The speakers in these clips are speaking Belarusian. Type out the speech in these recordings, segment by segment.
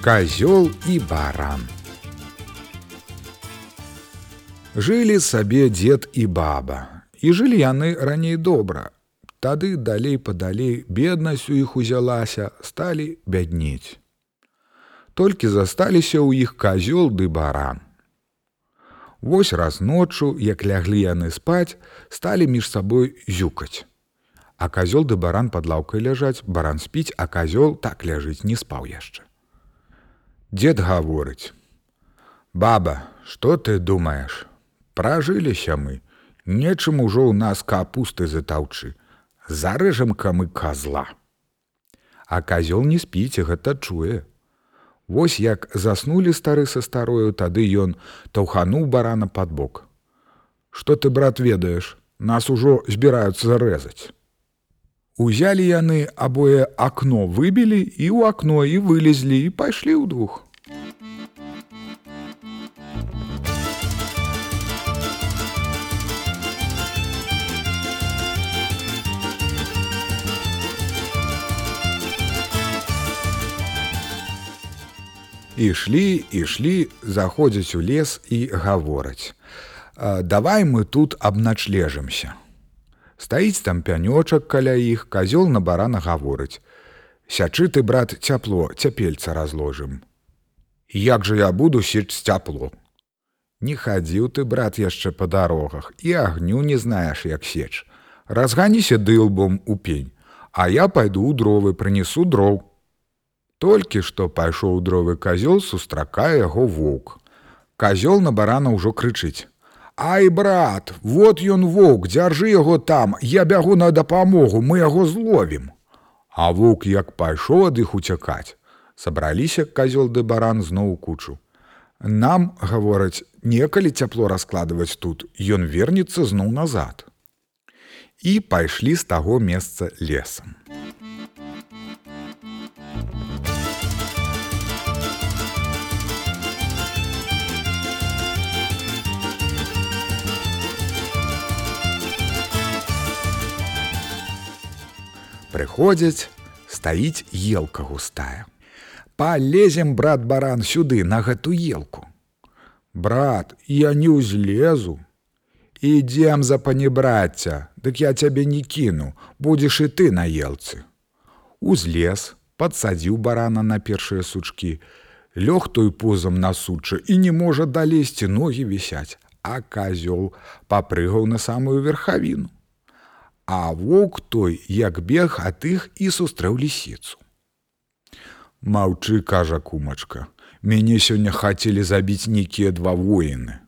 Казёл і баран. Жылі сабе дзед і баба, і жылі яны раней добра. Тады далей падалей беднасць у іх узялася, сталі бяднець. Толькі засталіся ў іх казёл ды баран. Вось раз ноччу, як ляглі яны спаць, сталі між сабой зюкаць. А казёл ды баран пад лаўкай ляжаць, баран спіць, а казёл так ляжыць, не спаў яшчэ. Дед гаворыць: « Баба, што ты думаеш? Пражыліся мы, нечым ужо ў нас капусты затаўчы, зарэжам-ка мы казла. А казёл не спіць, гэта чуе. Вось як заснулі стары са старою, тады ён таўхануў барана пад бок. Што ты, брат, ведаеш, нас ужо збіраюцца зарэзаць. Узялі яны абое акно выбілі і ў акно і вылезлі і пайшлі ўдвух. Ішлі, ішлі, заходзяць у лес і гавораць: « Давай мы тут абначлежымся. Стаіць там пянёчак каля іх, казёл на барана гаворыць: « Сячы ты, брат, цяпло, цяпельца разложым. Як жа я буду сеч цяпло. Не хадзіў ты, брат, яшчэ па дарогах і агню не знаеш, як сеч. Разганіся дылбом у пень, а я пайду ў дровы, прынесу дроў. Толькі што пайшоў дровы казёл, сустракае яго воўк. Казёл на барана ўжо крычыць: Ай, брат, вот ён воўк, дзяржы яго там, я бягу на дапамогу, мы яго зловім. А воўк як пайшоў ад іх уцякаць. Сабраліся казёл ды баран зноў кучу. Нам, гавораць, некалі цяпло раскладваць тут, ён вернецца зноў назад. І пайшлі з таго месца лесам. Прыходзяць, стаіць елка густая. Палезем, брат баран сюды на гэту елку. Брат, я не ўзлезу. Ідзем за панебрацця, дык я цябе не кіну, будзеш і ты на елцы. Узлез, падсадзіў барана на першыя сучкі, лёг той позам на суча і не можа далезці ногі вісяць, а казёл папрыгаў на самую верхавіну. А воўк той, як бег ад іх і сустрэў лісіцу. Маўчы, кажа кумачка, мяне сёння хацелі забіць нейкія два воіны.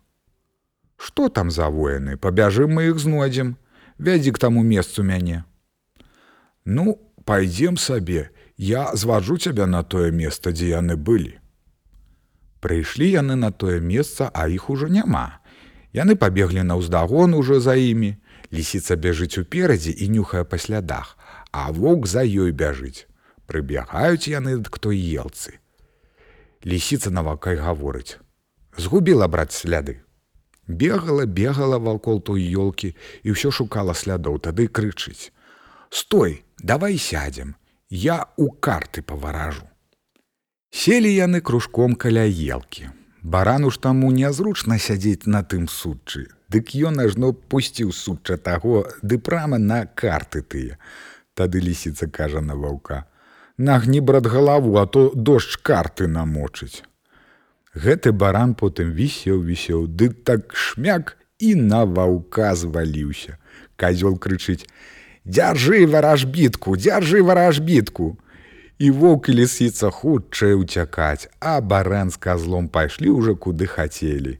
Што там за воіны, пабяжым мы іх знойдзем, вядзі к таму месцу мяне. Ну, пайдзем сабе, я зважу цябе на тое месца, дзе яны былі. Прыйшлі яны на тое месца, а іх ужо няма. Яны пабеглі на ўздагон ужо за імі, Лісіца бяжыць уперадзе і нюхае па слядах, а воўк за ёй бяжыць. Прыбягаюць яны к той елцы. Лісіца навакай гаворыць: Згубіла браць сляды. Бегала, бегала вакол той ёлкі і ўсё шукала слядоў, тады крычыць: Стой, давай сядзем, я у карты паваражу. Селі яны кружком каля елкі. Барану ж таму нязручна сядзець на тым судчы, Дык ён ажно пусціў сучча таго, ды прама на карты тыя. Тады лісіца кажа на ваўка: « Нагні брат галаву, а то дождж карты намочыць. Гэты баран потым вісеў вісеў, ды так шмяк і на ваўка зваліўся. Казёл крычыць: « Дзяржы варажбітку, дзяржы варажбітку. І воўк і лісіца хутчэй уцякаць, а баран з казлом пайшлі ўжо куды хацелі